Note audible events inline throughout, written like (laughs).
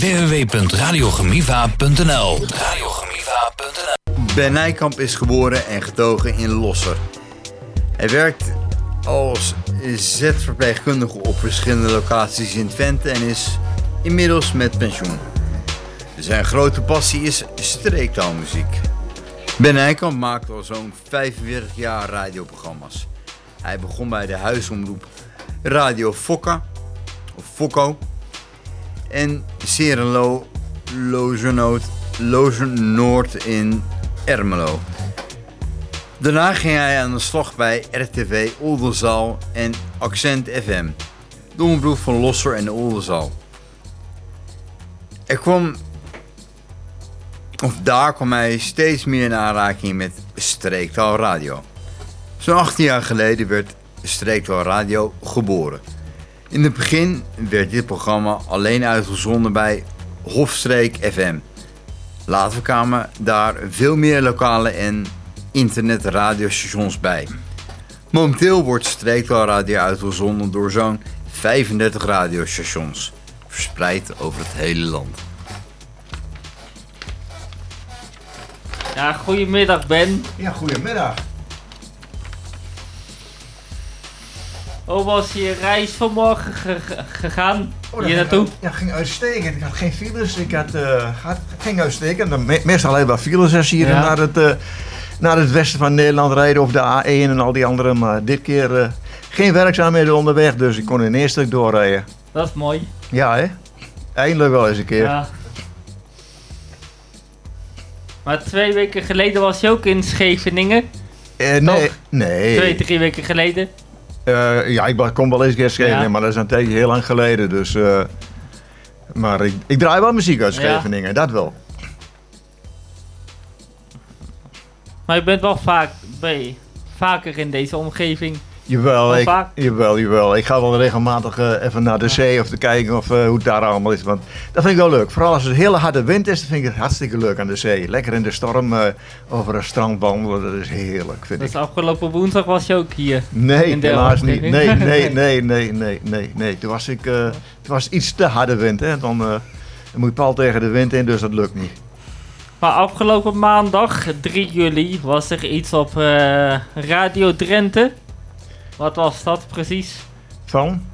www.radiogemiva.nl Radiogemiva.nl Ben Nijkamp is geboren en getogen in Losser. Hij werkt als Z-verpleegkundige op verschillende locaties in Twente en is inmiddels met pensioen. Zijn grote passie is streektaalmuziek. Ben Nijkamp maakt al zo'n 45 jaar radioprogramma's. Hij begon bij de huisomroep Radio Fokka, of Fokko, en Serenlo, Lozenoot, Lozenoord in Ermelo. Daarna ging hij aan de slag bij RTV Oldenzaal en Accent FM, de omroep van Losser en Oldenzaal. Er kwam, of daar kwam hij steeds meer in aanraking met Streektaal Radio. Zo'n 18 jaar geleden werd Streektaal Radio geboren. In het begin werd dit programma alleen uitgezonden bij Hofstreek FM. Later kwamen daar veel meer lokale en internetradiostations bij. Momenteel wordt streektaalradio uitgezonden door zo'n 35 radiostations, verspreid over het hele land. Ja, goedemiddag Ben. Ja, goedemiddag. Hoe was je reis vanmorgen ge- ge- gegaan? Oh, hier naartoe? ging- Ja, ging uitstekend. Ik had geen files. Ik had, eh, had, ging uitstekend. Me- meestal alleen maar files als hier Ja. naar, het, eh, naar het westen van Nederland rijden. Of de A1 en al die andere. Maar dit keer eh, geen werkzaamheden onderweg. Dus ik kon in één stuk doorrijden. Dat is mooi. Ja, hè? Eindelijk wel eens een keer. Ja. Maar twee weken geleden was je ook in Scheveningen. Nee, nee. Twee, drie weken geleden. Eh, ja, ik kom wel eens Scheveningen, Ja. maar dat is een tijdje heel lang geleden. Dus, eh, maar ik, ik draai wel muziek uit Ja. Scheveningen, dat wel. Maar je bent wel vaak, je vaker in deze omgeving. Jawel, ik, vaak? jawel, jawel. Ik ga wel regelmatig eh, even naar de zee of te kijken of, eh, hoe het daar allemaal is. Want dat vind ik wel leuk. Vooral als het hele harde wind is, dan vind ik het hartstikke leuk aan de zee. Lekker in de storm eh, over een strand wandelen, dat is heerlijk, vind ik. Dus afgelopen woensdag was je ook hier. Nee, helaas niet. Nee, nee, (laughs) nee, nee, nee, nee, nee. Toen was ik, het was iets te harde wind, hè. Dan, dan moet je pal tegen de wind in, dus dat lukt niet. Maar afgelopen maandag, 3 juli, was er iets op Radio Drenthe. Wat was dat precies? Van?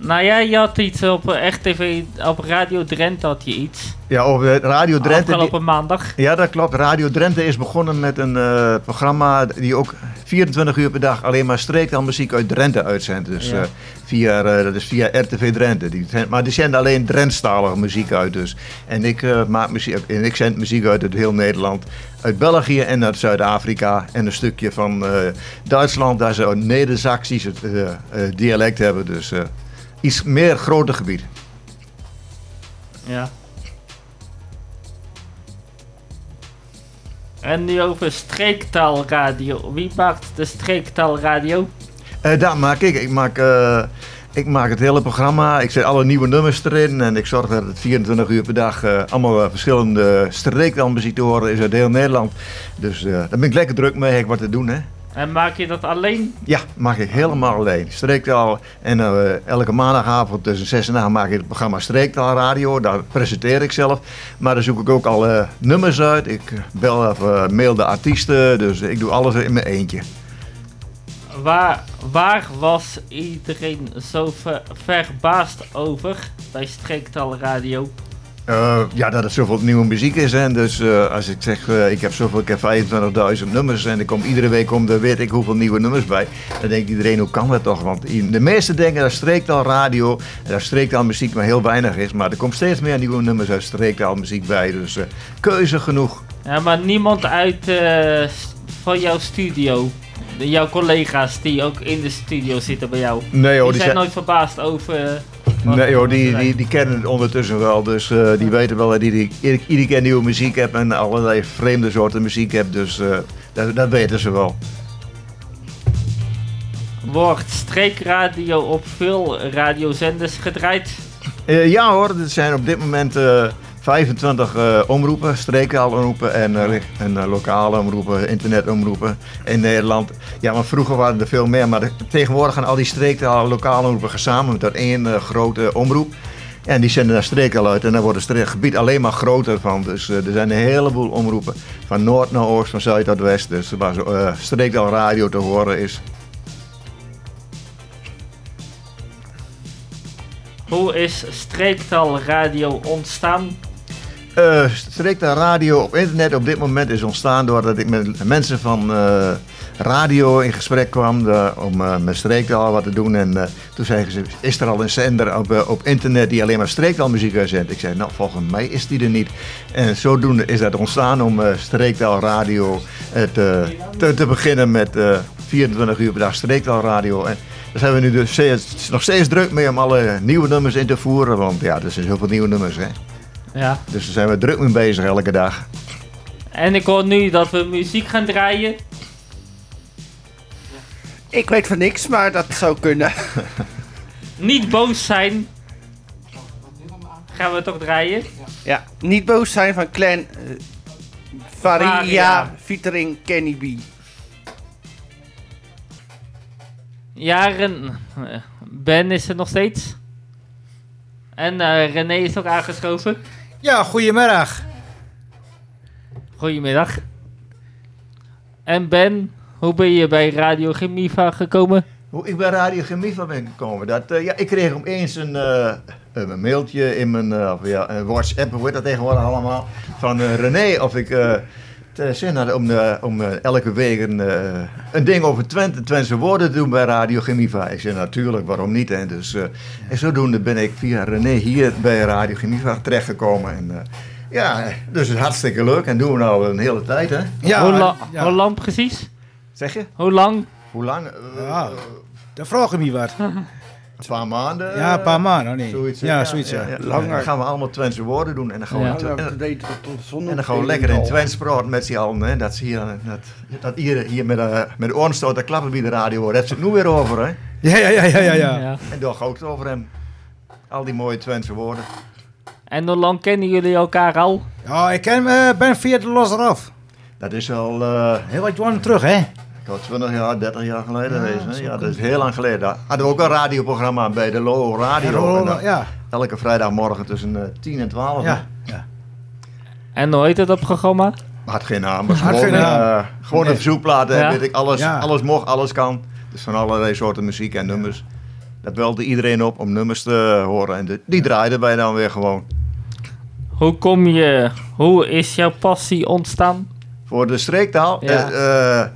Nou ja, je had iets op eh, RTV, op Radio Drenthe had je iets. Ja, over Radio Drenthe. die- Afgelopen maandag. Ja, dat klopt. Radio Drenthe is begonnen met een eh, programma die ook 24 uur per dag alleen maar streektaalmuziek uit Drenthe uitzendt. Dus Ja. eh, via, eh, dat is via RTV Drenthe. Die, maar die zenden alleen Drentstalige muziek uit dus. En ik, eh, maak muziek, en ik zend muziek uit uit heel Nederland. Uit België en uit Zuid-Afrika. En een stukje van eh, Duitsland, daar ze Neder-Saxisch eh, eh, dialect hebben. Dus eh, iets meer groter gebied. Ja. En nu over streektaalradio. Wie maakt de streektaalradio? Eh dat maak ik. Ik maak, eh, ik maak het hele programma. Ik zet alle nieuwe nummers erin. En ik zorg dat het 24 uur per dag eh, allemaal verschillende streektaalmuziek te horen is uit heel Nederland. Dus daar ben ik lekker druk mee. Ik wat te doen, hè? En maak je dat alleen? Ja, maak ik helemaal alleen. Streektaal. En eh, elke maandagavond tussen 6 en 8 maak ik het programma Streektaalradio. Daar presenteer ik zelf. Maar dan zoek ik ook al eh, nummers uit. Ik eh, bel of mail de artiesten. Dus ik doe alles in mijn eentje. Waar, waar was iedereen zo ver, verbaasd over bij streektaalradio? Eh, ja, dat er zoveel nieuwe muziek is. Hè. Dus eh, als ik zeg, eh, ik heb zoveel, ik heb 25.000 nummers en er komt, iedere week komt er weet ik hoeveel nieuwe nummers bij. Dan denkt iedereen, hoe kan dat toch? Want de meesten denken dat streektaalradio, en dat streektaalmuziek maar heel weinig is. Maar er komt steeds meer nieuwe nummers uit streektaalmuziek bij. Dus keuze genoeg. Ja, maar niemand uit van jouw studio. Jouw collega's die ook in de studio zitten bij jou. Nee die hoor, zijn die, zijn, nooit verbaasd over. Nee, wat die, die, die kennen het ondertussen wel. Dus eh, die weten wel dat ik iedere, keer nieuwe muziek heb en allerlei vreemde soorten muziek heb. Dus eh, dat, dat weten ze wel. Wordt streekradio op veel radiozenders gedraaid? Eh, ja hoor, er zijn op dit moment 25 eh, omroepen, streekaalomroepen en, eh, en eh, lokale omroepen, internetomroepen in Nederland. Ja, maar vroeger waren er veel meer, maar tegenwoordig gaan al die streektaal lokale omroepen samen tot één grote omroep. En die zenden daar streektaal uit en dan wordt het gebied alleen maar groter van. Dus er zijn een heleboel omroepen van noord naar oost, van zuid naar west. Dus waar streektaal radio te horen is. Hoe is Streektaal Radio ontstaan? Streektaal radio op internet op dit moment is ontstaan doordat ik met mensen van eh, radio in gesprek kwam om eh, met streektaal wat te doen. En toen zeiden ze, is er al een zender op, op internet die alleen maar streektaalmuziek uitzendt? Ik zei, nou volgens mij is die er niet. En zodoende is dat ontstaan om streektaal radio te, te, te beginnen met eh, 24 uur per dag streektaalradio. En daar zijn we nu dus nog steeds druk mee om alle nieuwe nummers in te voeren. Want ja, er zijn heel veel nieuwe nummers hè. Ja. Dus daar zijn we druk mee bezig elke dag. En ik hoor nu dat we muziek gaan draaien. Ik weet van niks, maar dat zou kunnen. (laughs) Niet boos zijn. Gaan we toch draaien? Ja, niet boos zijn van Clan eh, Varia Varia. featuring Kenny B. Jaren. eh, Ben is er nog steeds. En eh, René is ook aangeschoven. Ja, goedemiddag. Goedemiddag. En Ben, hoe ben je bij Radio Gemiva gekomen? Hoe ik bij Radio Gemiva ben gekomen. Dat, eh, ja, ik kreeg opeens een, eh, een mailtje in mijn uh, of, ja, een WhatsApp, hoe heet dat tegenwoordig allemaal, van René of ik eh, te zin had om, eh, om eh, elke week een, eh, een ding over Twente, Twentse woorden te doen bij Radio Gemiva. Ik zei natuurlijk, waarom niet? Hè? Dus, eh, en zodoende ben ik via René hier bij Radio Gemiva terechtgekomen. En, eh, ja, dus het is hartstikke leuk en doen we nou een hele tijd, hè? Ja, hoe, la- ja. hoe lang precies? Zeg je? Hoe lang? Hoe lang? Eh, Ja. Dan vraag ik me wat. (laughs) Twee maanden? Ja, een paar maanden, oh nee. Zoiets, hè? ja, zoiets, ja. Langer. Dan gaan we allemaal Twentse woorden doen en dan gaan we, Ja. en, en dan gaan we lekker in Twents praten met z'n allen. Hè. Dat zie je dan, dat, dat hier, hier met, uh, met de oren stoot, dat klappen bij de radio hoor. Dat zit nu weer over, hè. Ja, ja, ja, ja, ja. ja. En daar gaat het over hem. Al die mooie Twentse woorden. En hoe lang kennen jullie elkaar al? Ja, ik ken, eh, ben via de los eraf. Dat is al uh, Heel wat jaren terug, hè? Ik wou 20 jaar, 30 jaar geleden Ja, geweest. Hè. zo Ja, dat is heel lang geleden. Daar hadden we ook een radioprogramma bij de Lolo Radio. Ja, En dan ja, Elke vrijdagmorgen tussen uh, 10 en 12. hè. ja, ja. En hoe heet het op programma? Had geen naam, Had gewoon, geen naam. eh, gewoon Nee. een verzoekplaat. Ja. Weet ik, alles, Ja. alles mocht, alles kan. Dus van allerlei soorten muziek en nummers. Dat belde iedereen op om nummers te horen. En de- die draaiden wij dan weer gewoon. Hoe kom je, hoe is jouw passie ontstaan? Voor de streektaal. Ja. Eh, eh,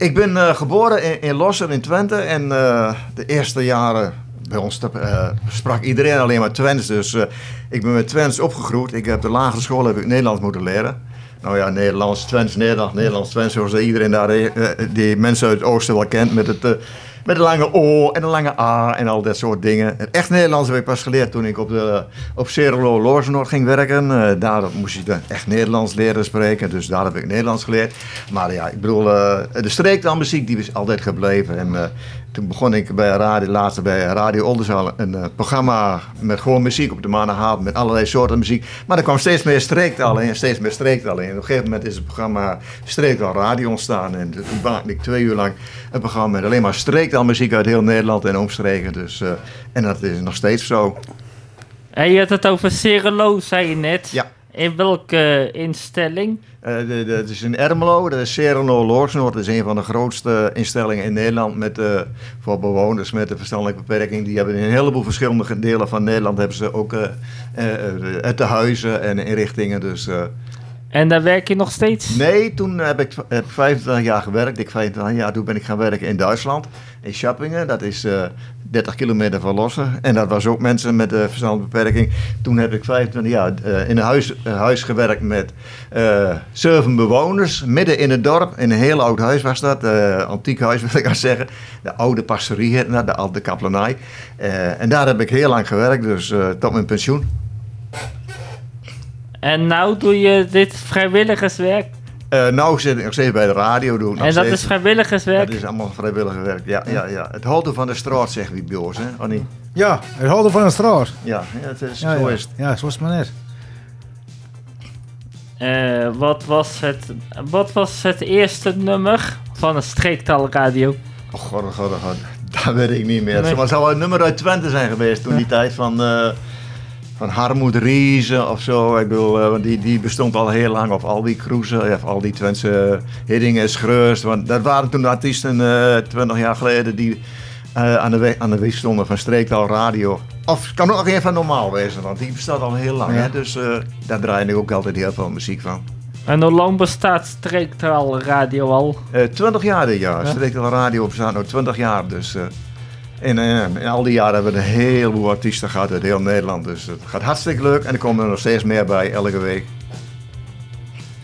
ik ben eh, geboren in, Losser in Twente. En eh, de eerste jaren bij ons eh, sprak iedereen alleen maar Twents. Dus ik ben met Twents opgegroeid. Ik heb de lagere school heb ik Nederlands moeten leren. Nou ja, Nederlands, Twents, Nederlands, Nederlands, Twents. Zoals iedereen daar, die mensen uit het oosten wel kent. Met het... met een lange O en een lange A en al dat soort dingen. Het echt Nederlands heb ik pas geleerd toen ik op, de, op Cerelo ging werken. Eh, daar moest je dan echt Nederlands leren spreken. Dus daar heb ik Nederlands geleerd. Maar ja, ik bedoel, eh, de streektaalmuziek die is altijd gebleven. En eh, toen begon ik bij radio, later bij Radio Oldenzaal een eh, programma met gewoon muziek op de maandagavond. Met allerlei soorten muziek. Maar er kwam steeds meer streektaal in en steeds meer streektaal in. En op een gegeven moment is het programma Streektaal Radio ontstaan. En toen maakte ik twee uur lang een programma met alleen maar streektaalmuziek uit heel Nederland en omstreken. Dus, eh, en dat is nog steeds zo. En je had het over Cerelo, zei je net. Ja. In welke instelling? Eh, de, de, het is in Ermelo, dat is Sereno Loorsnoord. Dat is een van de grootste instellingen in Nederland met, eh, voor bewoners met een verstandelijke beperking. Die hebben in een heleboel verschillende delen van Nederland hebben ze ook eh eh, eh, tehuizen en inrichtingen. Dus, eh, En daar werk je nog steeds? nee, toen heb ik, heb ik 25 jaar gewerkt. Ik 25 jaar, toen ben ik gaan werken in Duitsland, in Schappingen. Dat is eh 30 kilometer van Lossen. En dat was ook mensen met een verstandelijke beperking. Toen heb ik 25 jaar eh, in een huis, huis gewerkt met eh, zeven bewoners. Midden in het dorp. In een heel oud huis was dat. eh antiek huis (laughs) wil ik maar zeggen. De oude pastorie, de oude kaplanij. Eh, en daar heb ik heel lang gewerkt, dus eh, tot mijn pensioen. En nou doe je dit vrijwilligerswerk? Eh nou zit ik nog steeds bij de radio nog en dat steeds. is vrijwilligerswerk? Dat is allemaal vrijwillig werk. Ja, ja, ja. Het houden van de straat, zeggen we bij ons, hè? Oh, nee. Ja, het houden van een straat. Ja, ja, het is, Ja, zo ja. is het. Ja, zo is het maar net. Eh, wat, was het, wat was het eerste nummer van een streektalradio? Oh god, oh god, oh god. Dat weet ik niet meer. Nee. Maar het zou een nummer uit Twente zijn geweest toen die tijd van... eh van Harmoed Riese of zo. Ik bedoel, eh, want die, die bestond al heel lang. Of al die cruisen, of al die Twentse Hiddingen, Schreust. Want dat waren toen artiesten eh 20 jaar geleden die eh, aan, de weg, aan de weg stonden van Streektaal Radio. Of het kan ook even van normaal wezen, want die bestaat al heel lang. Ja. Hè? Dus eh, daar draai ik ook altijd heel veel muziek van. En hoe lang bestaat Streektaal Radio al? Eh 20 jaar dit jaar. Ja. Streektaal Radio bestaat nu 20 jaar. Dus, eh, en eh, in al die jaren hebben we een heleboel artiesten gehad uit heel Nederland. Dus het gaat hartstikke leuk en er komen er nog steeds meer bij elke week.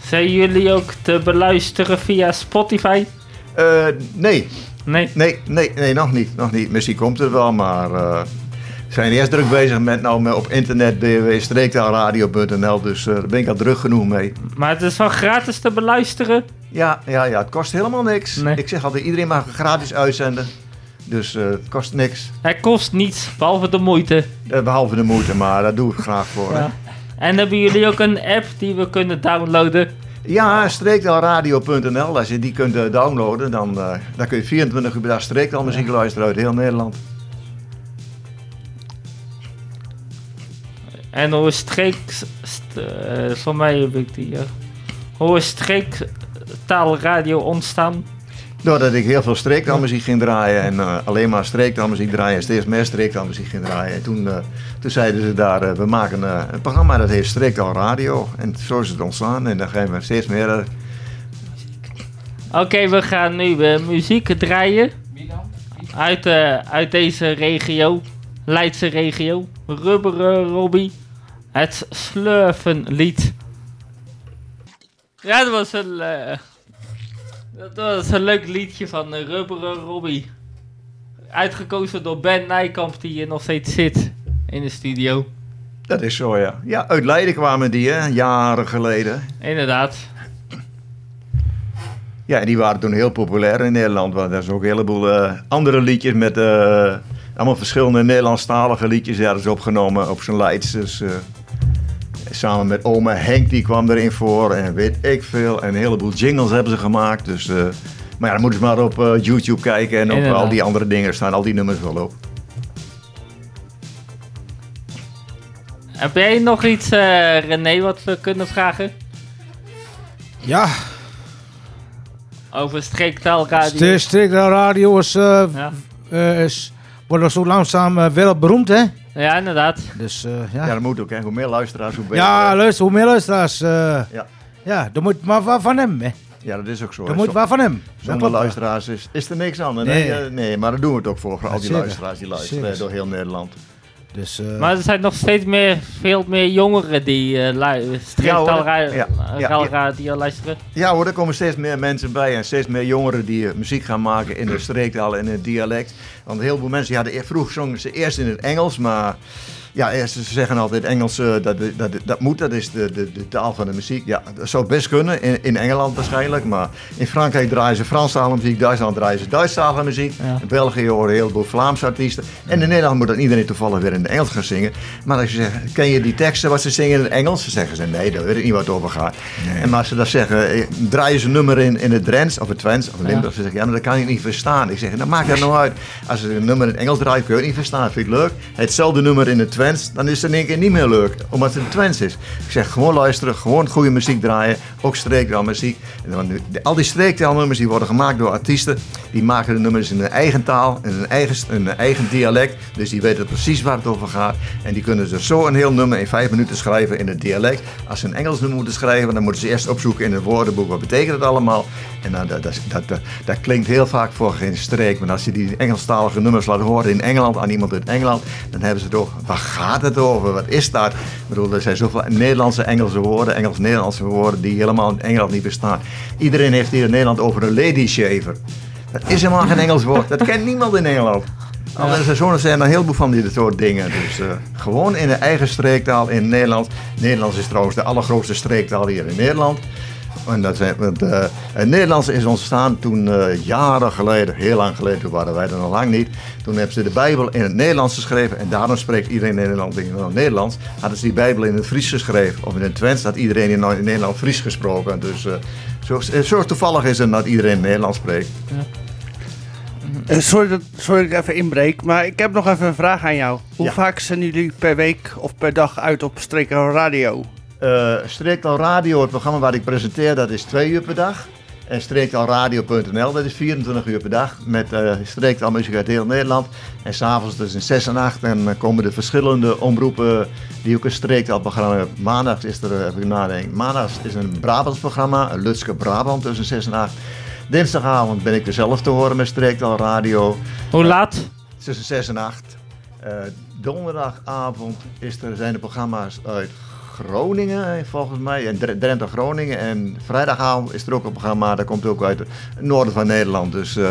Zijn jullie ook te beluisteren via Spotify? Eh, nee, Nee. nee, nee, nee, nog niet. Nog niet. Misschien komt het wel, maar eh, we zijn eerst druk bezig met nou met op internet www.streektaalradio.nl. Dus daar ben ik al druk genoeg mee. Maar het is wel gratis te beluisteren. Ja, ja, ja, het kost helemaal niks. Nee. Ik zeg altijd, iedereen mag gratis uitzenden. Dus eh, het kost niks. Het kost niets, behalve de moeite. Eh, behalve de moeite, maar daar doe ik graag voor. Ja. En hebben jullie ook een app die we kunnen downloaden? Ja, streektaalradio.nl. Als je die kunt eh, downloaden, dan, dan kun je 24 uur per dag streektaalmuziek luisteren uit heel Nederland. En hoe is streek... st- voor mij heb ik die... hoe is streektaalradio ontstaan? Doordat ik heel veel streektaalmuziek ging draaien en eh, alleen maar streektaalmuziek draaien en steeds meer streektaalmuziek ging draaien. En toen, eh, toen zeiden ze daar, eh, we maken eh, een programma dat heet Streektaal Radio. En zo is het ontstaan en dan gaan we steeds meer... Oké, we gaan nu muziek draaien. Uit, eh, uit deze regio. Leidse regio. Rubberen Robbie. Het Slurvenlied. Ja, dat was een... dat was een leuk liedje van eh, Rubberen Robbie. Uitgekozen door Ben Nijkamp, die hier nog steeds zit in de studio. dat is zo, ja. Ja, uit Leiden kwamen die, hè, jaren geleden. Inderdaad. Ja, en die waren toen heel populair in Nederland. Want er zijn ook een heleboel eh, andere liedjes met eh, allemaal verschillende Nederlandstalige liedjes ergens opgenomen op zijn Leids. Dus samen met oma Henk, die kwam erin voor en weet ik veel. En een heleboel jingles hebben ze gemaakt. Dus, eh, maar ja, dan moeten ze maar op eh, YouTube kijken en op al die andere dingen staan al die nummers wel op. Heb jij nog iets, eh, René, wat we kunnen vragen? Ja, Over streektaalradio? de Streektaal Radio is, eh, Ja. eh, is, wordt zo langzaam eh, wereldberoemd, hè? Ja, inderdaad. Dus eh, Ja, ja. dat moet ook. Hè. Hoe meer luisteraars, hoe beter. Ja, luister, hoe meer luisteraars. eh Ja. ja, er moet maar wat van hem, hè? ja, dat is ook zo. Er hè. moet wat van hem. Dat Zonder luisteraars is, is er niks aan. Nee. Nee. Nee, maar daar doen we het ook voor. Voor al die Zeker. luisteraars die luisteren Zeker. door heel Nederland. Dus, eh, Maar er zijn nog steeds meer, veel meer jongeren die uh, Ja, hoor. streektaalradio Ja, ja, radio luisteren. Ja hoor, er komen steeds meer mensen bij en steeds meer jongeren die eh, muziek gaan maken in de streektaal en in het dialect. Want heel veel mensen, ja, de, vroeger zongen ze eerst in het Engels, maar ja, ze zeggen altijd Engels, eh, dat, dat, dat moet, dat is de, de, de taal van de muziek. Ja, dat zou best kunnen, in, in Engeland waarschijnlijk, maar in Frankrijk draaien ze Franstalige muziek, Duitsland draaien ze Duitsstalige muziek, Ja. in België horen heel veel Vlaamse artiesten. En in Nederland moet dan iedereen toevallig weer in het Engels gaan zingen. Maar als je zegt, ken je die teksten wat ze zingen in het Engels? Dan zeggen ze, nee, daar weet ik niet wat over gaat. En maar als ze dat zeggen, eh, draaien ze een nummer in, in het Drents of het Twents of Limburg. Ze zeggen, ja, maar dat kan ik niet verstaan. Ik zeg, dan maakt dat nou uit. Als ze een nummer in het Engels draait, kun je het niet verstaan. Vind je het leuk? Hetzelfde nummer in het Twents, dan is het in één keer niet meer leuk. Omdat het het Twents is. Ik zeg, gewoon luisteren, gewoon goede muziek draaien. Ook de- al die streektaalnummers die worden gemaakt door artiesten. Die maken de nummers in hun eigen taal, in hun eigen, hun eigen dialect. Dus die weten precies waar het over gaat. En die kunnen dus zo een heel nummer in vijf minuten schrijven in het dialect. Als ze een Engels nummer moeten schrijven, dan moeten ze eerst opzoeken in het woordenboek. Wat betekent het allemaal? En dan, dat, dat, dat, klinkt heel vaak voor geen streek. Maar als je die Engelstalige nummers laat horen in Engeland aan iemand uit Engeland, dan hebben ze over, waar gaat het over? Wat is dat? Ik bedoel, er zijn zoveel Nederlandse Engelse woorden, Engels-Nederlandse woorden die helemaal in Engeland niet bestaan. Iedereen heeft hier in Nederland over een lady shaver. Dat is helemaal geen Engels woord. Dat kent niemand in Engeland. Alle seizoenen zijn er een heleboel van dit soort dingen. Dus eh, gewoon in de eigen streektaal in Nederland. Nederlands is trouwens de allergrootste streektaal hier in Nederland. En dat zijn, want, eh, het Nederlands is ontstaan toen eh, jaren geleden, heel lang geleden, toen waren wij er nog lang niet. Toen hebben ze de Bijbel in het Nederlands geschreven en daarom spreekt iedereen in Nederland in het Nederlands. Hadden ze die Bijbel in het Fries geschreven, of in het Twents had iedereen in, Nederland Fries gesproken. Dus eh, zo, zo toevallig is het dat iedereen Nederlands spreekt. Sorry, dat, sorry dat ik even inbreek, maar ik heb nog even een vraag aan jou. Hoe Ja. vaak zijn jullie per week of per dag uit op Streektaal Radio? Eh Streektaal Radio, het programma wat ik presenteer, dat is twee uur per dag. En streektaalradio.nl, dat is 24 uur per dag. Met eh streektaalmuziek uit heel Nederland. En s'avonds tussen 6 en 8 en dan komen de verschillende omroepen die ook een streektaalprogramma hebben. Maandags is er, even nadenken, maandags is een Brabants programma, een Lutske Brabant tussen 6 en 8. Dinsdagavond ben ik er zelf te horen met Streektaal Radio Hoe laat? tussen 6 en 8. Eh, donderdagavond is er, zijn er programma's uit Groningen, eh, volgens mij, en Dre- Drenthe Groningen. En vrijdagavond is er ook een programma, dat komt ook uit het noorden van Nederland. Dus, eh,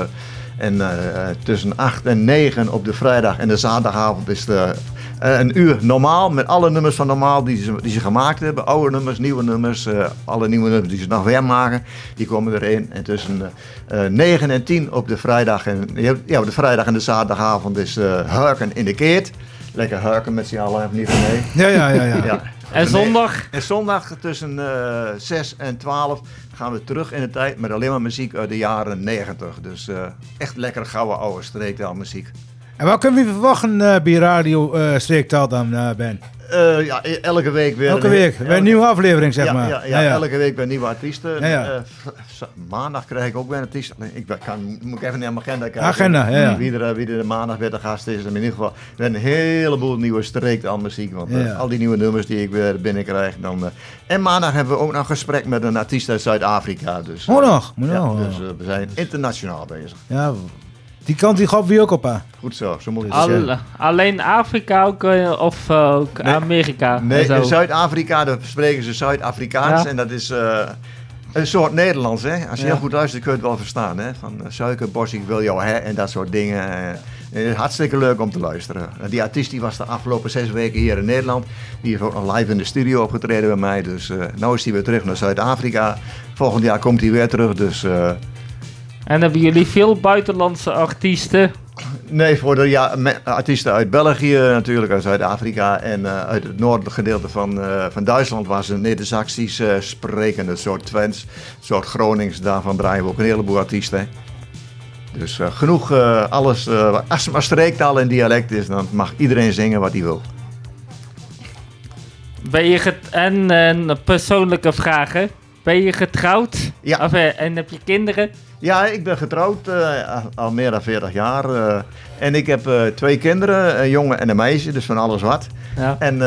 en eh, tussen 8 en 9 op de vrijdag en de zaterdagavond is er een uur normaal, met alle nummers van normaal die ze, die ze gemaakt hebben. Oude nummers, nieuwe nummers, alle nieuwe nummers die ze nog weer maken, die komen erin. En tussen eh, eh, 9 en 10 op de vrijdag en, ja, de vrijdag en de zaterdagavond is Hurken in de Keert. Lekker hurken met z'n allen, niet van nee. Ja, ja, ja. ja. Ja. En zondag? En zondag tussen eh 6 en 12 gaan we terug in de tijd met alleen maar muziek uit de jaren 90. Dus eh, echt lekkere gouden oude streektaalmuziek. En wat kunnen we verwachten eh, bij Radio eh Streektaal dan, eh, Ben? Ja, e- elke week weer. Elke week, weer een nieuwe aflevering, zeg ja, maar. Ja, ja, elke week weer nieuwe artiesten. Maandag krijg ik ook weer een artiest. Ik kan, moet ik even naar mijn agenda kijken. Agenda, ja. Wie er, wie er maandag weer de gast is. En in ieder geval weer een heleboel nieuwe streektaalmuziek. Want eh, Ja. al die nieuwe nummers die ik weer binnenkrijg. Dan, en maandag hebben we ook nog een gesprek met een artiest uit Zuid-Afrika. Dus, Oh, eh, nog? Dus we zijn internationaal bezig. Ja, die kant die gaat wie ook op, hè? Goed zo, zo moet het zijn. Al, alleen Afrika ook, eh, of eh, ook Nee. Amerika? Nee, zo? in Zuid-Afrika daar spreken ze Zuid-Afrikaans Ja. en dat is eh, een soort Nederlands. Hè? Als je Ja. heel goed luistert kun je het wel verstaan. Hè? Van suikerbos, ik wil jou hè en dat soort dingen. Is hartstikke leuk om te luisteren. Die artiest die was de afgelopen zes weken hier in Nederland. Die heeft ook nog live in de studio opgetreden bij mij. Dus eh nu is hij weer terug naar Zuid-Afrika. Volgend jaar komt hij weer terug. Dus eh, En hebben jullie veel buitenlandse artiesten? Nee, voor de ja, artiesten uit België, natuurlijk uit Zuid-Afrika en eh, uit het noordelijke gedeelte van, eh, van Duitsland was een Neder-Saxisch eh, sprekende soort Twents, soort Gronings. Daarvan draaien we ook een heleboel artiesten. Dus genoeg alles. als het maar streektaal en dialect is, dan mag iedereen zingen wat hij wil. Ben je en een persoonlijke vragen. Ben je getrouwd? Ja. Of, en heb je kinderen? Ja, ik ben getrouwd eh, al- meer dan 40 jaar. eh, en ik heb eh, twee kinderen, een jongen en een meisje, dus van alles wat. Ja. En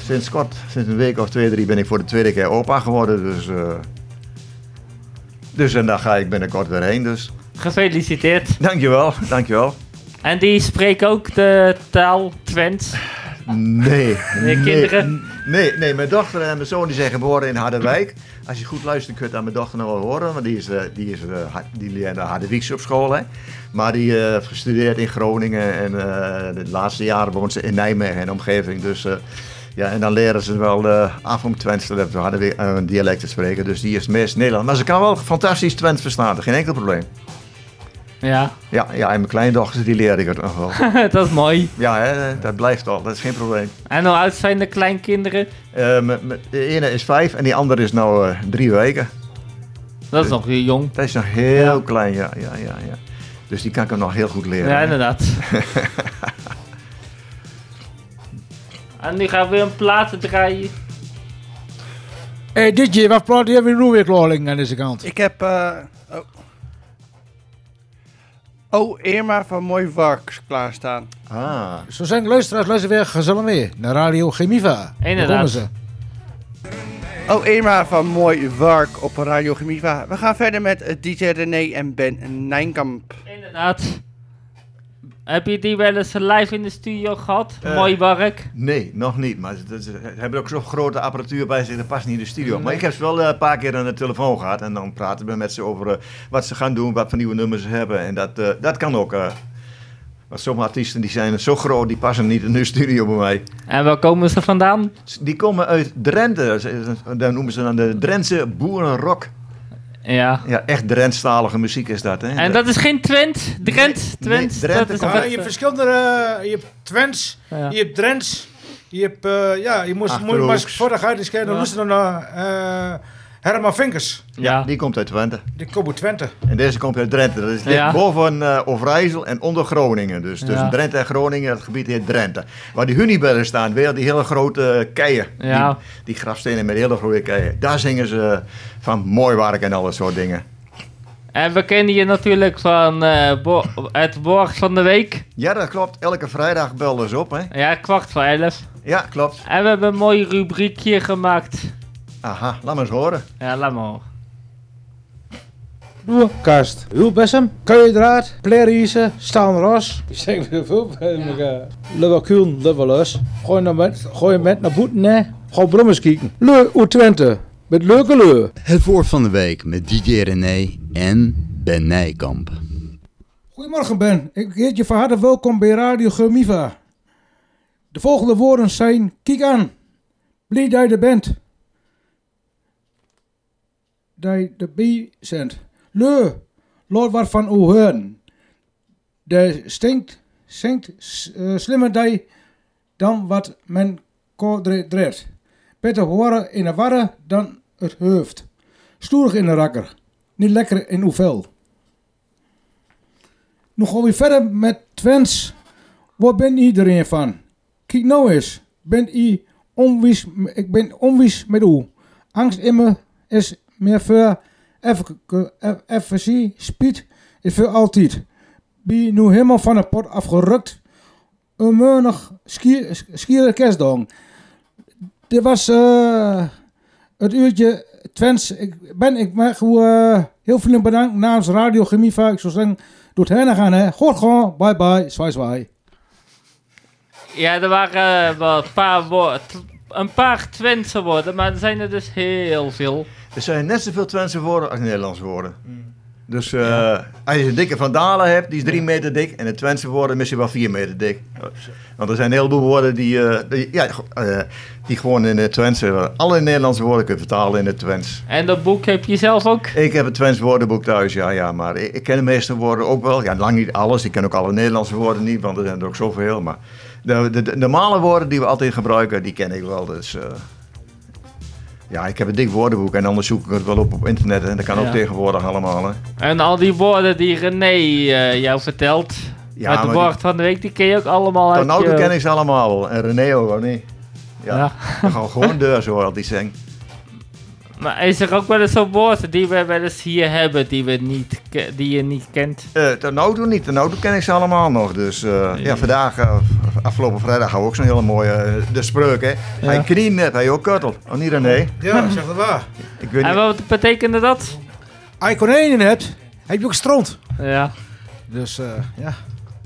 sinds kort, sinds een week of twee, drie, ben ik voor de tweede keer opa geworden. Dus, dus en daar ga ik binnenkort weer heen. Dus Gefeliciteerd. dankjewel, dankjewel. En die spreken ook de taal Twents. Nee. Nee, kinderen? Nee, nee, mijn dochter en mijn zoon die zijn geboren in Harderwijk. Als je goed luistert kun je aan mijn dochter nog wel horen. Want die is, eh, die is eh, die leert naar Harderwijks op school. Hè. Maar die eh, heeft gestudeerd in Groningen. En eh, de laatste jaren woont ze in Nijmegen en omgeving. Dus... ja, en dan leren ze wel af om Twents te hadden een dialect te spreken. Dus die is meest Nederland. Maar ze kan wel fantastisch Twents verstaan, geen enkel probleem. Ja, Ja, ja en mijn kleindochter die leer ik het nog wel. (laughs) dat is mooi. Ja, hè, dat blijft al, dat is geen probleem. En hoe oud zijn de kleinkinderen? Eh, m- de ene is vijf en die andere is nou eh, drie weken. Dat is nog weer jong. Dat is nog heel Ja. klein, ja, ja, ja, ja. Dus die kan ik hem nog heel goed leren. Ja, inderdaad. (laughs) en nu gaan we weer een platen draaien. Hey, DJ, wat praat je weer nu weer klaarling aan deze kant? Ik heb... eh, oh. Oh, Irma van Mooi Warks klaarstaan. Ah, Zo zijn luisteraars, luister weer gezellig mee naar Radio Chemiva. Daar Inderdaad. ze. Oh, Irma van Mooi Wark op Radio Gemiva. We gaan verder met eh, DJ René en Ben Nijnkamp. Inderdaad. Heb je die wel eens live in de studio gehad? Eh. Mooi werk. nee, nog niet. Maar ze, ze hebben ook zo'n grote apparatuur bij zich, dat past niet in de studio. Maar ik heb ze wel eh, een paar keer aan de telefoon gehad. En dan praten we met ze over eh, wat ze gaan doen, wat voor nieuwe nummers ze hebben. En dat, dat kan ook. want sommige artiesten die zijn zo groot, die passen niet in de studio bij mij. En waar komen ze vandaan? Die komen uit Drenthe. Daar noemen ze dan de Drentse boerenrock. Ja. Ja, echt Drentstalige muziek is dat. Hè? En dat is geen Twent? Drent? Nee, Twent? nee, dat is Ja, wat- je hebt verschillende, eh, je hebt Twents, Ja. je hebt Drents, je hebt, eh, ja, je moest, moet, Achterhoeks. maar voor de kijken, dan Ja. moesten dan naar, eh, Herman Vinkers. Ja. Die komt uit Twente. Die komt uit Twente. En deze komt uit Drenthe. Dat is ligt Ja. boven uh, Overijssel en onder Groningen. Dus tussen Ja. Drenthe en Groningen, dat gebied heet Drenthe. Waar die hunibellen staan, weer die hele grote keien. Ja. Die, die grafstenen met hele grote keien. Daar zingen ze van mooi werk en al dat soort dingen. En we kennen je natuurlijk van eh, bo- het woord van de week. Ja, dat klopt. Elke vrijdag belden ze op, hè? Ja, kwart voor elf. Ja, klopt. En we hebben een mooi rubriekje gemaakt. Aha, laat me eens horen. Ja, laat maar horen. Doorkast. Hulbessem, Keuidraad, Pleriese, Staanros. Ik zeg weer veel bij elkaar. Leverkusen, Leverlus. Gooi, naar met, gooi met naar boeten, hè. Gewoon brommers kijken. Leu Twente. Met leuke leu. Het woord van de week met DJ René en Ben Nijkamp. Goedemorgen Ben, ik heet je van harte welkom bij Radio Gemiva. De volgende woorden zijn, kijk aan, blij dat je er bent. Dat je erbij bent. Leu, laat wat van u. De stinkt, zingt uh, slimmer dat dan wat men kodreed. Beter horen in de warre dan het hoofd. Stoerig in de rakker, niet lekker in uw vel. Nu gaan we verder met Twents. Waar ben iedereen van? Kijk nou eens. Ben i onwies, ik ben onwies met u. Angst in me is meer voor FSC, speed is voor altijd. Ben nu helemaal van de pot afgerukt. Een meunig skier kerstdag. Dit was eh, het uurtje Twents. Ik ben, ik mag u eh, heel vriendelijk bedankt namens Radio Chemiva. Ik zou zeggen, doe het gaan hè. Goed gewoon, bye bye, zwaai zwaai. Ja, er waren eh, wel een paar woorden. Een paar Twentse woorden, maar er zijn er dus heel veel. Er zijn net zoveel Twentse woorden als Nederlandse woorden. Dus eh, als je een dikke vandalen hebt, die is drie meter dik. En de Twentse woorden misschien wel vier meter dik. Want er zijn een heleboel woorden die, eh, die, ja, eh, die gewoon in het Twentse... Alle Nederlandse woorden kun je vertalen in het Twents. En dat boek heb je zelf ook? Ik heb het Twents woordenboek thuis, ja, ja. Maar ik, ik ken de meeste woorden ook wel. Ja, lang niet alles. Ik ken ook alle Nederlandse woorden niet, want er zijn er ook zoveel. Maar de, de, de normale woorden die we altijd gebruiken, die ken ik wel. Dus... eh, ja, ik heb een dik woordenboek en anders zoek ik het wel op op internet. En dat kan ook tegenwoordig allemaal. Hè. En al die woorden die René eh, jou vertelt. Ja, met het maar woord van de week, die ken je ook allemaal uit toe je- ken ik ze allemaal. En René ook, wel niet. Ja, Ja. dan gewoon deur zo altijd zeggen. Maar is er ook wel eens zo'n woord die we wel eens hier hebben, die, we niet, die je niet kent? Eh tot nou toe niet. Nou toe ken ik ze allemaal nog. Dus eh, ja, vandaag, eh, afgelopen vrijdag, hadden we ook zo'n hele mooie eh, de spreuk. Hè. Hij knien net, hij ook kuttel. Oh, niet René. Ja, (laughs) zeg dat waar. Ik weet En niet. wat betekende dat? Als je konijnen hebt, heb je ook stront. Ja. Dus eh, ja.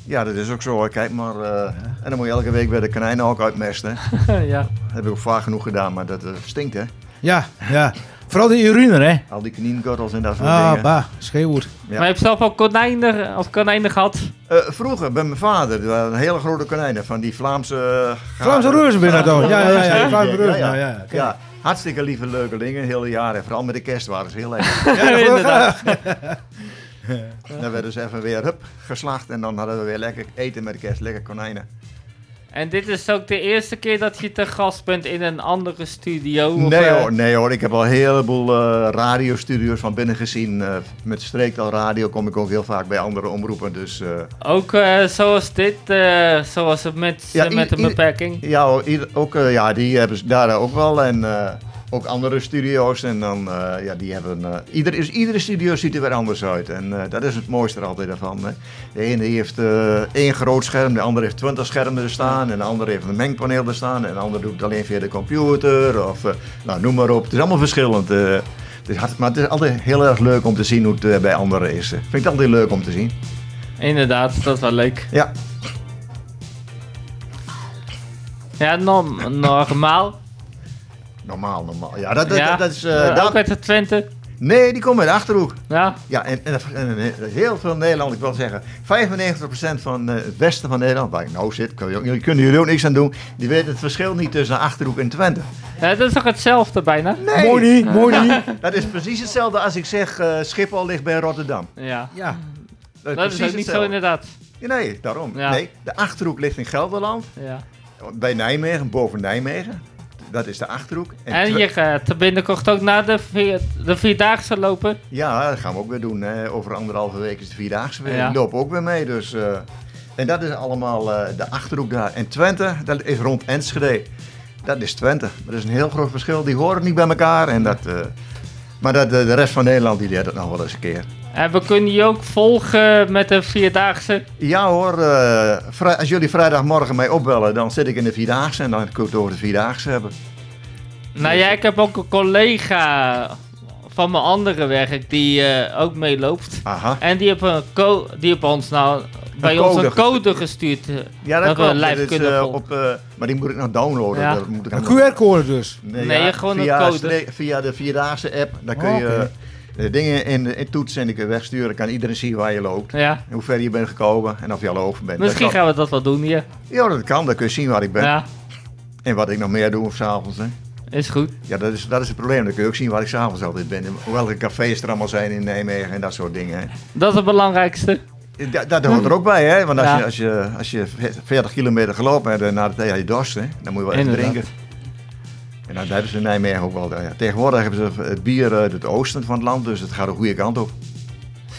Ja, dat is ook zo. hoor. Kijk maar. eh, En dan moet je elke week bij de konijnen ook uitmesten. (laughs) ja. Dat heb ik ook vaak genoeg gedaan, maar dat eh, stinkt hè. Ja, ja. Vooral de urine, hè. Al die knienkuttels en dat soort Ah, dingen. bah, schreeuwt. Ja. Maar je hebt zelf ook konijnen, of konijnen gehad? Eh, vroeger, bij mijn vader, er waren hele grote konijnen van die Vlaamse... eh, Vlaamse reuzen binnen dan. Ja, ja, ja. ja. Vlaamse Ja, reuzen, ja. hartstikke lieve leuke dingen, het hele jaar. En vooral met de kerst waren ze heel lekker. (laughs) Ja, inderdaad. dan werden ze even weer hup, geslacht en dan hadden we weer lekker eten met de kerst, lekker konijnen. En dit is ook de eerste keer dat je te gast bent in een andere studio? of, Nee eh, hoor, nee hoor, ik heb al een heleboel eh radiostudio's van binnen gezien. Eh, met Streektaal Radio kom ik ook heel vaak bij andere omroepen, dus... Ook zoals dit, zoals het met, Ja, met een beperking? Ja, ook, ja, die hebben ze daar ook wel. En ook andere studio's. En dan, eh, ja, die hebben... eh, ieder, is, iedere studio ziet er weer anders uit. En eh, dat is het mooiste er altijd ervan. Hè. De ene heeft één groot scherm, de andere heeft twintig schermen er staan. En de andere heeft een mengpaneel er staan. En de andere doet het alleen via de computer. Of nou, noem maar op. Het is allemaal verschillend. maar het is altijd heel erg leuk om te zien hoe het bij anderen is. Ik vind het altijd leuk om te zien. Inderdaad, dat is wel leuk. Ja, Ja, norm- normaal. Normaal, normaal. Ja, dat, dat, ja, dat is... eh, eh, daar- ook uit de Twente. Nee, die komt uit de Achterhoek. Ja, Ja, en, en, en- en heel veel Nederland, ik wil zeggen, 95% van eh, het westen van Nederland, waar ik nou zit, kun je- jullie kunnen jullie ook niks aan doen, die weten het verschil niet tussen Achterhoek en Twente. Ja, dat is toch hetzelfde bijna? Nee, Mooi niet, mooi niet. dat is precies hetzelfde als ik zeg eh, Schiphol ligt bij Rotterdam. Ja, Ja. Dat dat is ook niet zo inderdaad. Ja, Nee, daarom. Ja. Nee, de Achterhoek ligt in Gelderland, Ja. bij Nijmegen, boven Nijmegen. Dat is de Achterhoek. En je gaat binnenkort ook naar de, vier, de Vierdaagse lopen. Ja, dat gaan we ook weer doen. Hè. Over anderhalve week is de Vierdaagse weer. Ja. Ik loop ook weer mee. Dus, eh, en dat is allemaal eh, de Achterhoek daar. En Twente, dat is rond Enschede. Dat is Twente. Dat is een heel groot verschil. Die horen niet bij elkaar. En dat, eh, maar dat, de, rest van Nederland die leert het nog wel eens een keer. En we kunnen je ook volgen met de Vierdaagse. Ja hoor, eh, als jullie vrijdagmorgen mij opbellen, dan zit ik in de Vierdaagse. En dan kun je het over de Vierdaagse hebben. Nou ja, ik heb ook een collega van mijn andere werk die eh, ook meeloopt. Aha. En die heeft, een co die heeft ons nou bij ons code een code gestuurd. eh, Ja, dat, dat we live kunnen eh, volgen. op, eh, maar die moet ik nog downloaden. Ja. Dat moet ik Een QR-code dus. Nee, gewoon een code. Via de Vierdaagse app, dan kun Oh, je eh, dingen in, in toetsen en je wegsturen. kan iedereen zien waar je loopt. Ja, hoe ver je bent gekomen en of je al over bent. misschien dat gaan we dat wel doen hier. Ja, dat kan. Dan kun je zien waar ik ben. Ja, En wat ik nog meer doe s'avonds. is goed. Ja, dat is, dat is het probleem. Dan kun je ook zien waar ik s'avonds altijd ben. En welke cafés er allemaal zijn in Nijmegen en dat soort dingen. hè. Dat is het belangrijkste. Dat, dat hoort er ook bij, hè? Want als, Ja. je, als, je, als je 40 kilometer gelopen hebt en na de je dorst, hè, dan moet je wel even Inderdaad. drinken. En dat hebben ze in Nijmegen ook wel. Ja. Tegenwoordig hebben ze het bier uit het oosten van het land, dus het gaat de goede kant op.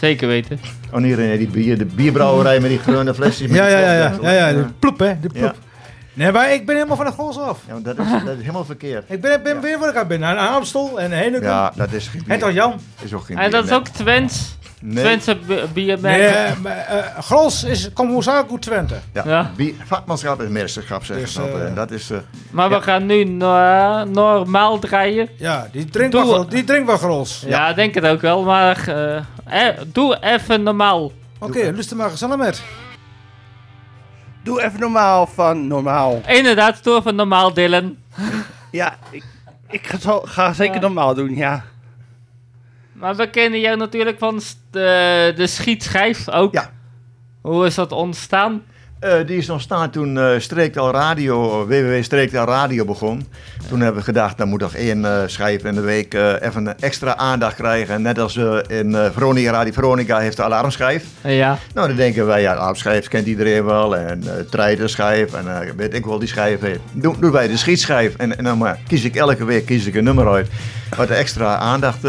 Zeker weten. Oh, in die bier, de bierbrouwerij met die (laughs) groene flesjes. Ja, ja, ja, ja, ja, ja, de ploep, hè, de ploep. Nee, maar ik ben helemaal van de gros af. Ja, dat is, dat is helemaal verkeerd. Ik ben, ben weer waar ik aan ben. Aan Amstel en Heineken. Ja, dat is geen bier. En toch Jan? is ook geen En bier, dat is ook Twents. Nee. Twentse bi- biermerk. Nee, eh, maar, eh, gros is, Hoezaku Twente. Ja, Ja. bier- vakmanschap is meesterschap, zeggen Dus, ze altijd. eh, En dat is... eh, Maar we Ja. gaan nu no- normaal draaien. Ja, die drinkt Doe- wel, gros- die drinkt wel gros. Ja, ik denk het ook wel. Maar eh, eh, doe even normaal. Oké, luister maar gezellig met. Doe even normaal van normaal. Inderdaad, doe even normaal, Dylan. (laughs) Ja, ik, ik ga, zo, ga zeker Ja. normaal doen, ja. Maar we kennen jou natuurlijk van de, de schietschijf ook. Ja. Hoe is dat ontstaan? Eh, die is ontstaan toen eh Streektaal Radio, www Streektaal Radio begon. Toen hebben we gedacht, dan moet toch één eh schijf in de week even extra aandacht krijgen. En net als in Veronica, Radio Veronica heeft de alarmschijf. Ja, Nou, dan denken wij, ja, alarmschijf kent iedereen wel. En uh, en weet ik wel die schijf heeft. Doen, doen wij de schietschijf. En, en dan maar kies ik elke week kies ik een nummer uit. Wat extra aandacht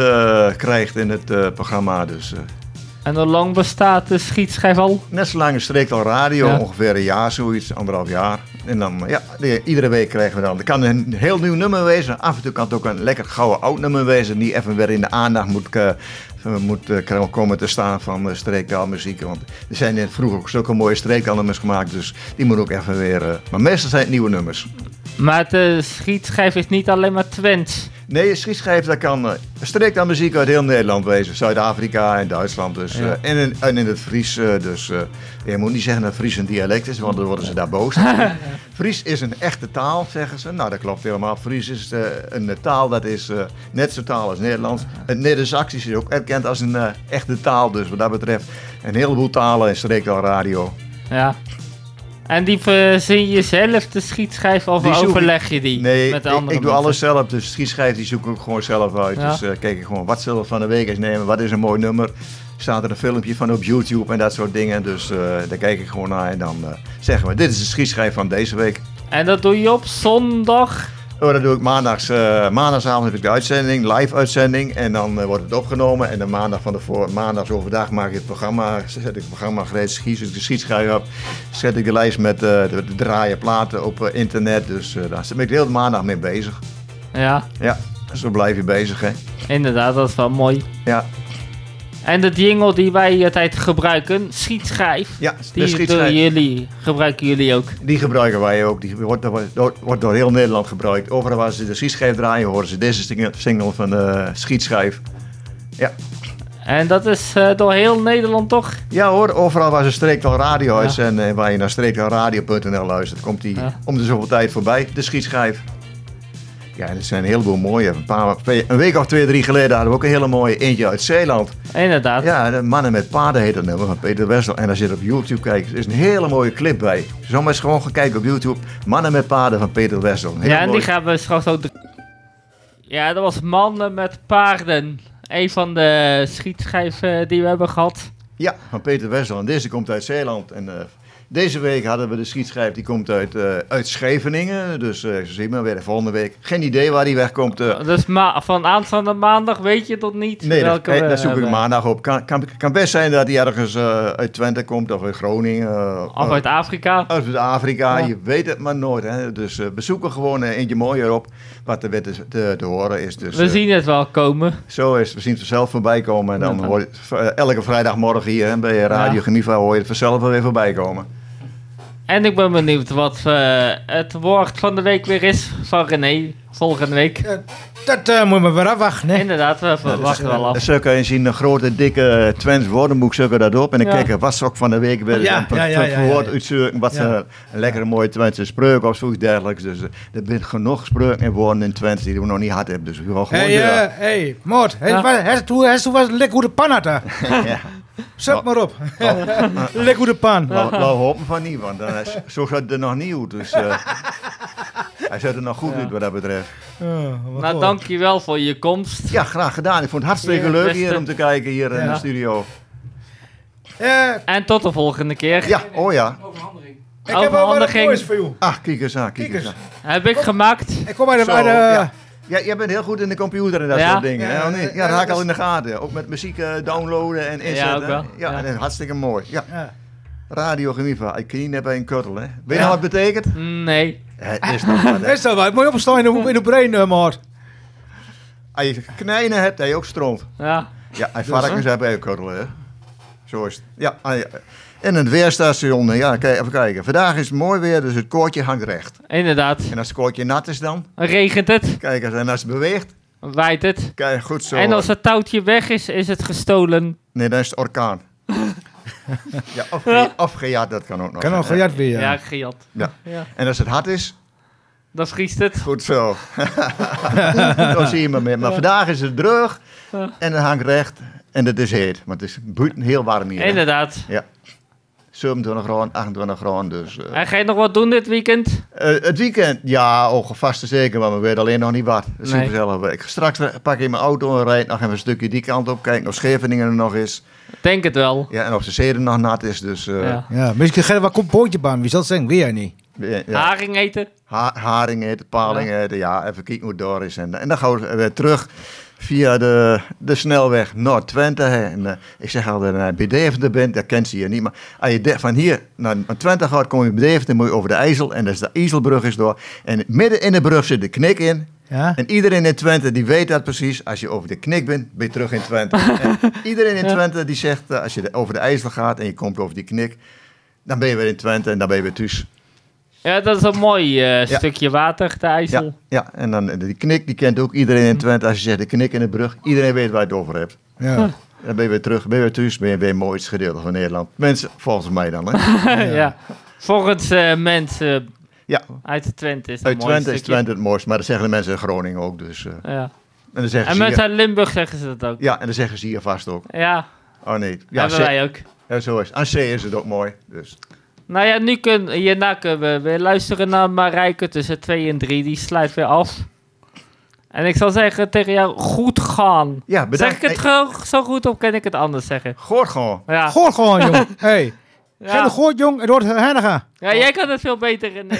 krijgt in het programma. Dus en hoe lang bestaat de schietschijf al? Net zo lang streekt al radio, Ja. ongeveer een jaar zoiets, anderhalf jaar. En dan, ja, iedere week krijgen we dan. Het kan een heel nieuw nummer wezen. Af en toe kan het ook een lekker gouden oud nummer wezen. Die even weer in de aandacht moet, eh, moet eh, komen te staan van uh, streektaalmuziek. Want er zijn in vroeger ook zulke mooie streektaalnummers gemaakt. Dus die moet ook even weer. eh, maar meestal zijn het nieuwe nummers. Maar de schietschijf is niet alleen maar Twents. Nee, schietschijf, dat kan uh, streektaalmuziek uit heel Nederland wezen. Zuid-Afrika en Duitsland dus. Ja. eh, en, in, en in het Fries eh, dus. eh, je moet niet zeggen dat Fries een dialect is, want dan worden ze daar boos. (laughs) Fries is een echte taal, zeggen ze. Nou, dat klopt helemaal. Fries is eh, een taal dat is eh, net zo taal als Nederlands. Het Neder-Saxisch is ook erkend als een eh, echte taal. Dus wat dat betreft een heleboel talen in streektaalradio. Ja. En die verzin je zelf de schietschijf of Die overleg je die Nee, met de ik, andere ik doe mensen? alles zelf. Dus schietschijf die zoek ik ook gewoon zelf uit. Ja. Dus eh, kijk ik gewoon, wat zullen we van de week eens nemen? Wat is een mooi nummer? Staat er een filmpje van op YouTube en dat soort dingen. Dus eh, daar kijk ik gewoon naar en dan eh, zeggen we, dit is de schietschijf van deze week. En dat doe je op zondag. Oh, dat doe ik maandags. eh, maandagavond heb ik de uitzending, live uitzending. En dan eh, wordt het opgenomen. En de maandag van de voor, maandags overdag maak ik het programma. Zet ik het programma gereed, schiet ik de schietschijf op. Zet ik de lijst met eh, de, de draaien platen op internet. Dus daar ben ik de hele maandag mee bezig. Ja, Ja, zo blijf je bezig, hè. inderdaad, dat is wel mooi. Ja, En de jingle die wij altijd gebruiken, schietschijf, ja de die schietschijf. jullie, gebruiken jullie ook. Die gebruiken wij ook. Die wordt, door, wordt door heel Nederland gebruikt. Overal waar ze de schietschijf draaien, horen ze deze single- van de schietschijf. Ja. En dat is eh, door heel Nederland toch? ja hoor, overal waar ze Streektaal Radio uitzenden en waar je naar streektaalradio.nl luistert, komt die Ja. om de zoveel tijd voorbij, de schietschijf. Ja, er zijn een heleboel mooie. Een, paar, een week of twee, drie geleden hadden we ook een hele mooie eentje uit Zeeland. Inderdaad. Ja, de Mannen met Paarden heet dat nummer van Peter Wessel. En als je het op YouTube kijkt, er is een hele mooie clip bij. Zomaar eens gewoon gaan kijken op YouTube. Mannen met Paarden van Peter Wessel. Ja, en die gaan we straks ook... Ja, dat was Mannen met Paarden. Een van de schietschijven die we hebben gehad. Ja, van Peter Wessel. En deze komt uit Zeeland. En eh, Deze week hadden we de schietschijf, die komt uit, eh, uit Scheveningen. Dus zo zien we weer de volgende week. Geen idee waar die wegkomt. eh. Dus ma van aanstaande maandag weet je tot niet Nee, dat, welke we daar zoek ik maandag op. Kan, kan, kan best zijn dat hij ergens uit Twente komt of uit Groningen. Of uit Afrika. uit Afrika, Ja. je weet het maar nooit. Hè? Dus we zoeken gewoon eentje mooier op wat er weer te, te, te horen is. Dus, We zien het wel komen. Zo is het. We zien het vanzelf voorbij komen. En dan Ja. hoor je elke vrijdagmorgen hier hè, bij Radio Ja. Gemiva hoor je het vanzelf wel weer voorbij komen. En ik ben benieuwd wat eh, het woord van de week weer is van René volgende week. Dat eh, moet maar weer afwachten, hè. Inderdaad, we wachten wel af. Je zien een grote, dikke Twents woordenboek zoeken dat op. En dan Ja. kijken wat ze ook van de week weer Ja, een ja, ja, ja, ja, woord ja. uitzoeken. Wat Ja. ze een lekkere mooie Twentse spreuk of zoiets dergelijks. Dus eh, er zijn genoeg spreuken en woorden in Twents die we nog niet hadden. Dus we gaan gewoon Hé, door. hey, hey, Moot, hij Ja. was- lekker hoe de pan had daar. (laughs) ja. Zet maar op. (laughs) lekker hoe de pan. Laten we hopen van niet, want dan is, zo gaat het er nog niet uit. Dus eh, (laughs) hij zet er nog goed uit wat dat betreft. Nou, dankjewel voor je komst. Ja, graag gedaan. Ik vond het hartstikke Ja, leuk beste. hier om te kijken hier in Ja. de studio. Eh, En tot de volgende keer. Ja, oh ja. ik heb wel wat Overhandiging. moois voor jou. Ach, kijk eens aan, kijk eens aan. Heb ik gemaakt. Ik kom bij de... Zo, bij de ja. Ja, jij bent heel goed in de computer en dat Ja? soort dingen. Ja, hè, ja, niet? ja, ja, dat had ik al in de gaten. Ook met muziek eh, downloaden en inzetten. ook wel. Ja, Ja. en hartstikke mooi. Ja, Ja. Radio Gemiva. Ik kan niet bij een kuttel, hè. Weet je Ja. nou wat het betekent? Nee. Het is nog (laughs) wat, hè. Is dat wat? Moet je opstaan in de, in de brein, eh, Moot. Als je knijnen hebt, heb je ook stroomt. Ja. Ja, en varkens hebben ook kuddelen, hè. Zo is het. Ja, ah, ja. En het weerstation, ja, kijk, even kijken. Vandaag is het mooi weer, dus het koordje hangt recht. Inderdaad. En als het koordje nat is dan, Regent het. kijk eens, en als het beweegt, Waait het. kijk, goed zo. En als het touwtje weg is, is het gestolen. Nee, dan is het orkaan. Ja, of, ge- of gejat, dat kan ook nog. Kan hè. gejat weer. Ja, Ja. gejat. Ja. Ja. En als het hard is, Dan vriest het. goed zo. (laughs) dan zie je maar meer. Maar vandaag is het droog en het hangt recht en het is heet. Want het is buiten heel warm hier. hè. Inderdaad. Ja. 27 graden, 28 graden, dus... eh, En ga je nog wat doen dit weekend? Eh, het weekend, ja, ook vast en zeker, maar we weten alleen nog niet wat. Dat zien Nee. zelf. Ik straks pak ik mijn auto en rijd nog even een stukje die kant op. Kijk of Scheveningen er nog is. Denk het wel. Ja, en of de zeden nog nat is. Dus eh, Ja. Ja, misschien wat pootje baan. Wie zal het zeggen? Jij niet. ja, ja. Haring eten. Ha- haring eten, paling eten. Ja, even kijken hoe het door is. En, en dan gaan we weer terug via de, de snelweg Noord-Twente. hè. En, eh, ik zeg altijd, als je bij Deventer bent, dat kent ze hier niet. Maar als je de- van hier naar, naar Twente gaat, kom je bij Deventer, moet je over de IJssel. En dat is de IJsselbrug is door. En midden in de brug zit de knik in. Ja? En iedereen in Twente die weet dat precies. Als je over de knik bent, ben je terug in Twente. (laughs) en iedereen in Twente die zegt, eh, als je de- over de IJssel gaat en je komt over die knik, dan ben je weer in Twente en dan ben je weer thuis. Ja, dat is een mooi eh, Ja. stukje water, de IJssel. Ja, ja, en dan eh, die knik, die kent ook iedereen in Twente. Als je zegt de knik in de brug, iedereen weet waar je het over hebt. Ja. Dan ben je weer terug, ben je weer thuis, ben je weer het mooiste gedeelte van Nederland. Mensen, volgens mij dan. Hè? (laughs) ja. Volgens eh, mensen Ja, uit de Twente is dat uit Twente is. Twente het mooiste, maar dat zeggen de mensen in Groningen ook. Dus, eh, Ja. en dan zeggen En ze mensen hier, uit Limburg zeggen ze dat ook. ja, en dan zeggen ze hier vast ook. Ja, Oh nee, ja, hebben wij ook. ja zo is het. Aan zee is het ook mooi. Dus. Nou ja, nu kun, hierna kunnen we weer luisteren naar Marijke tussen 2 en 3. Die sluit weer af. En ik zal zeggen tegen jou, goed gaan. Ja, bedankt. Zeg ik het zo goed of kan ik het anders zeggen? Goor gewoon. Ja, Gooi gewoon, jong. (laughs) Hey. Ga ja. de goot, jong. Het wordt Hennega. ja jij kan het veel beter in. (laughs)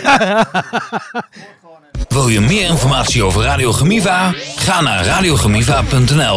Wil je meer informatie over Radio Gemiva? Ga naar radiogemiva.nl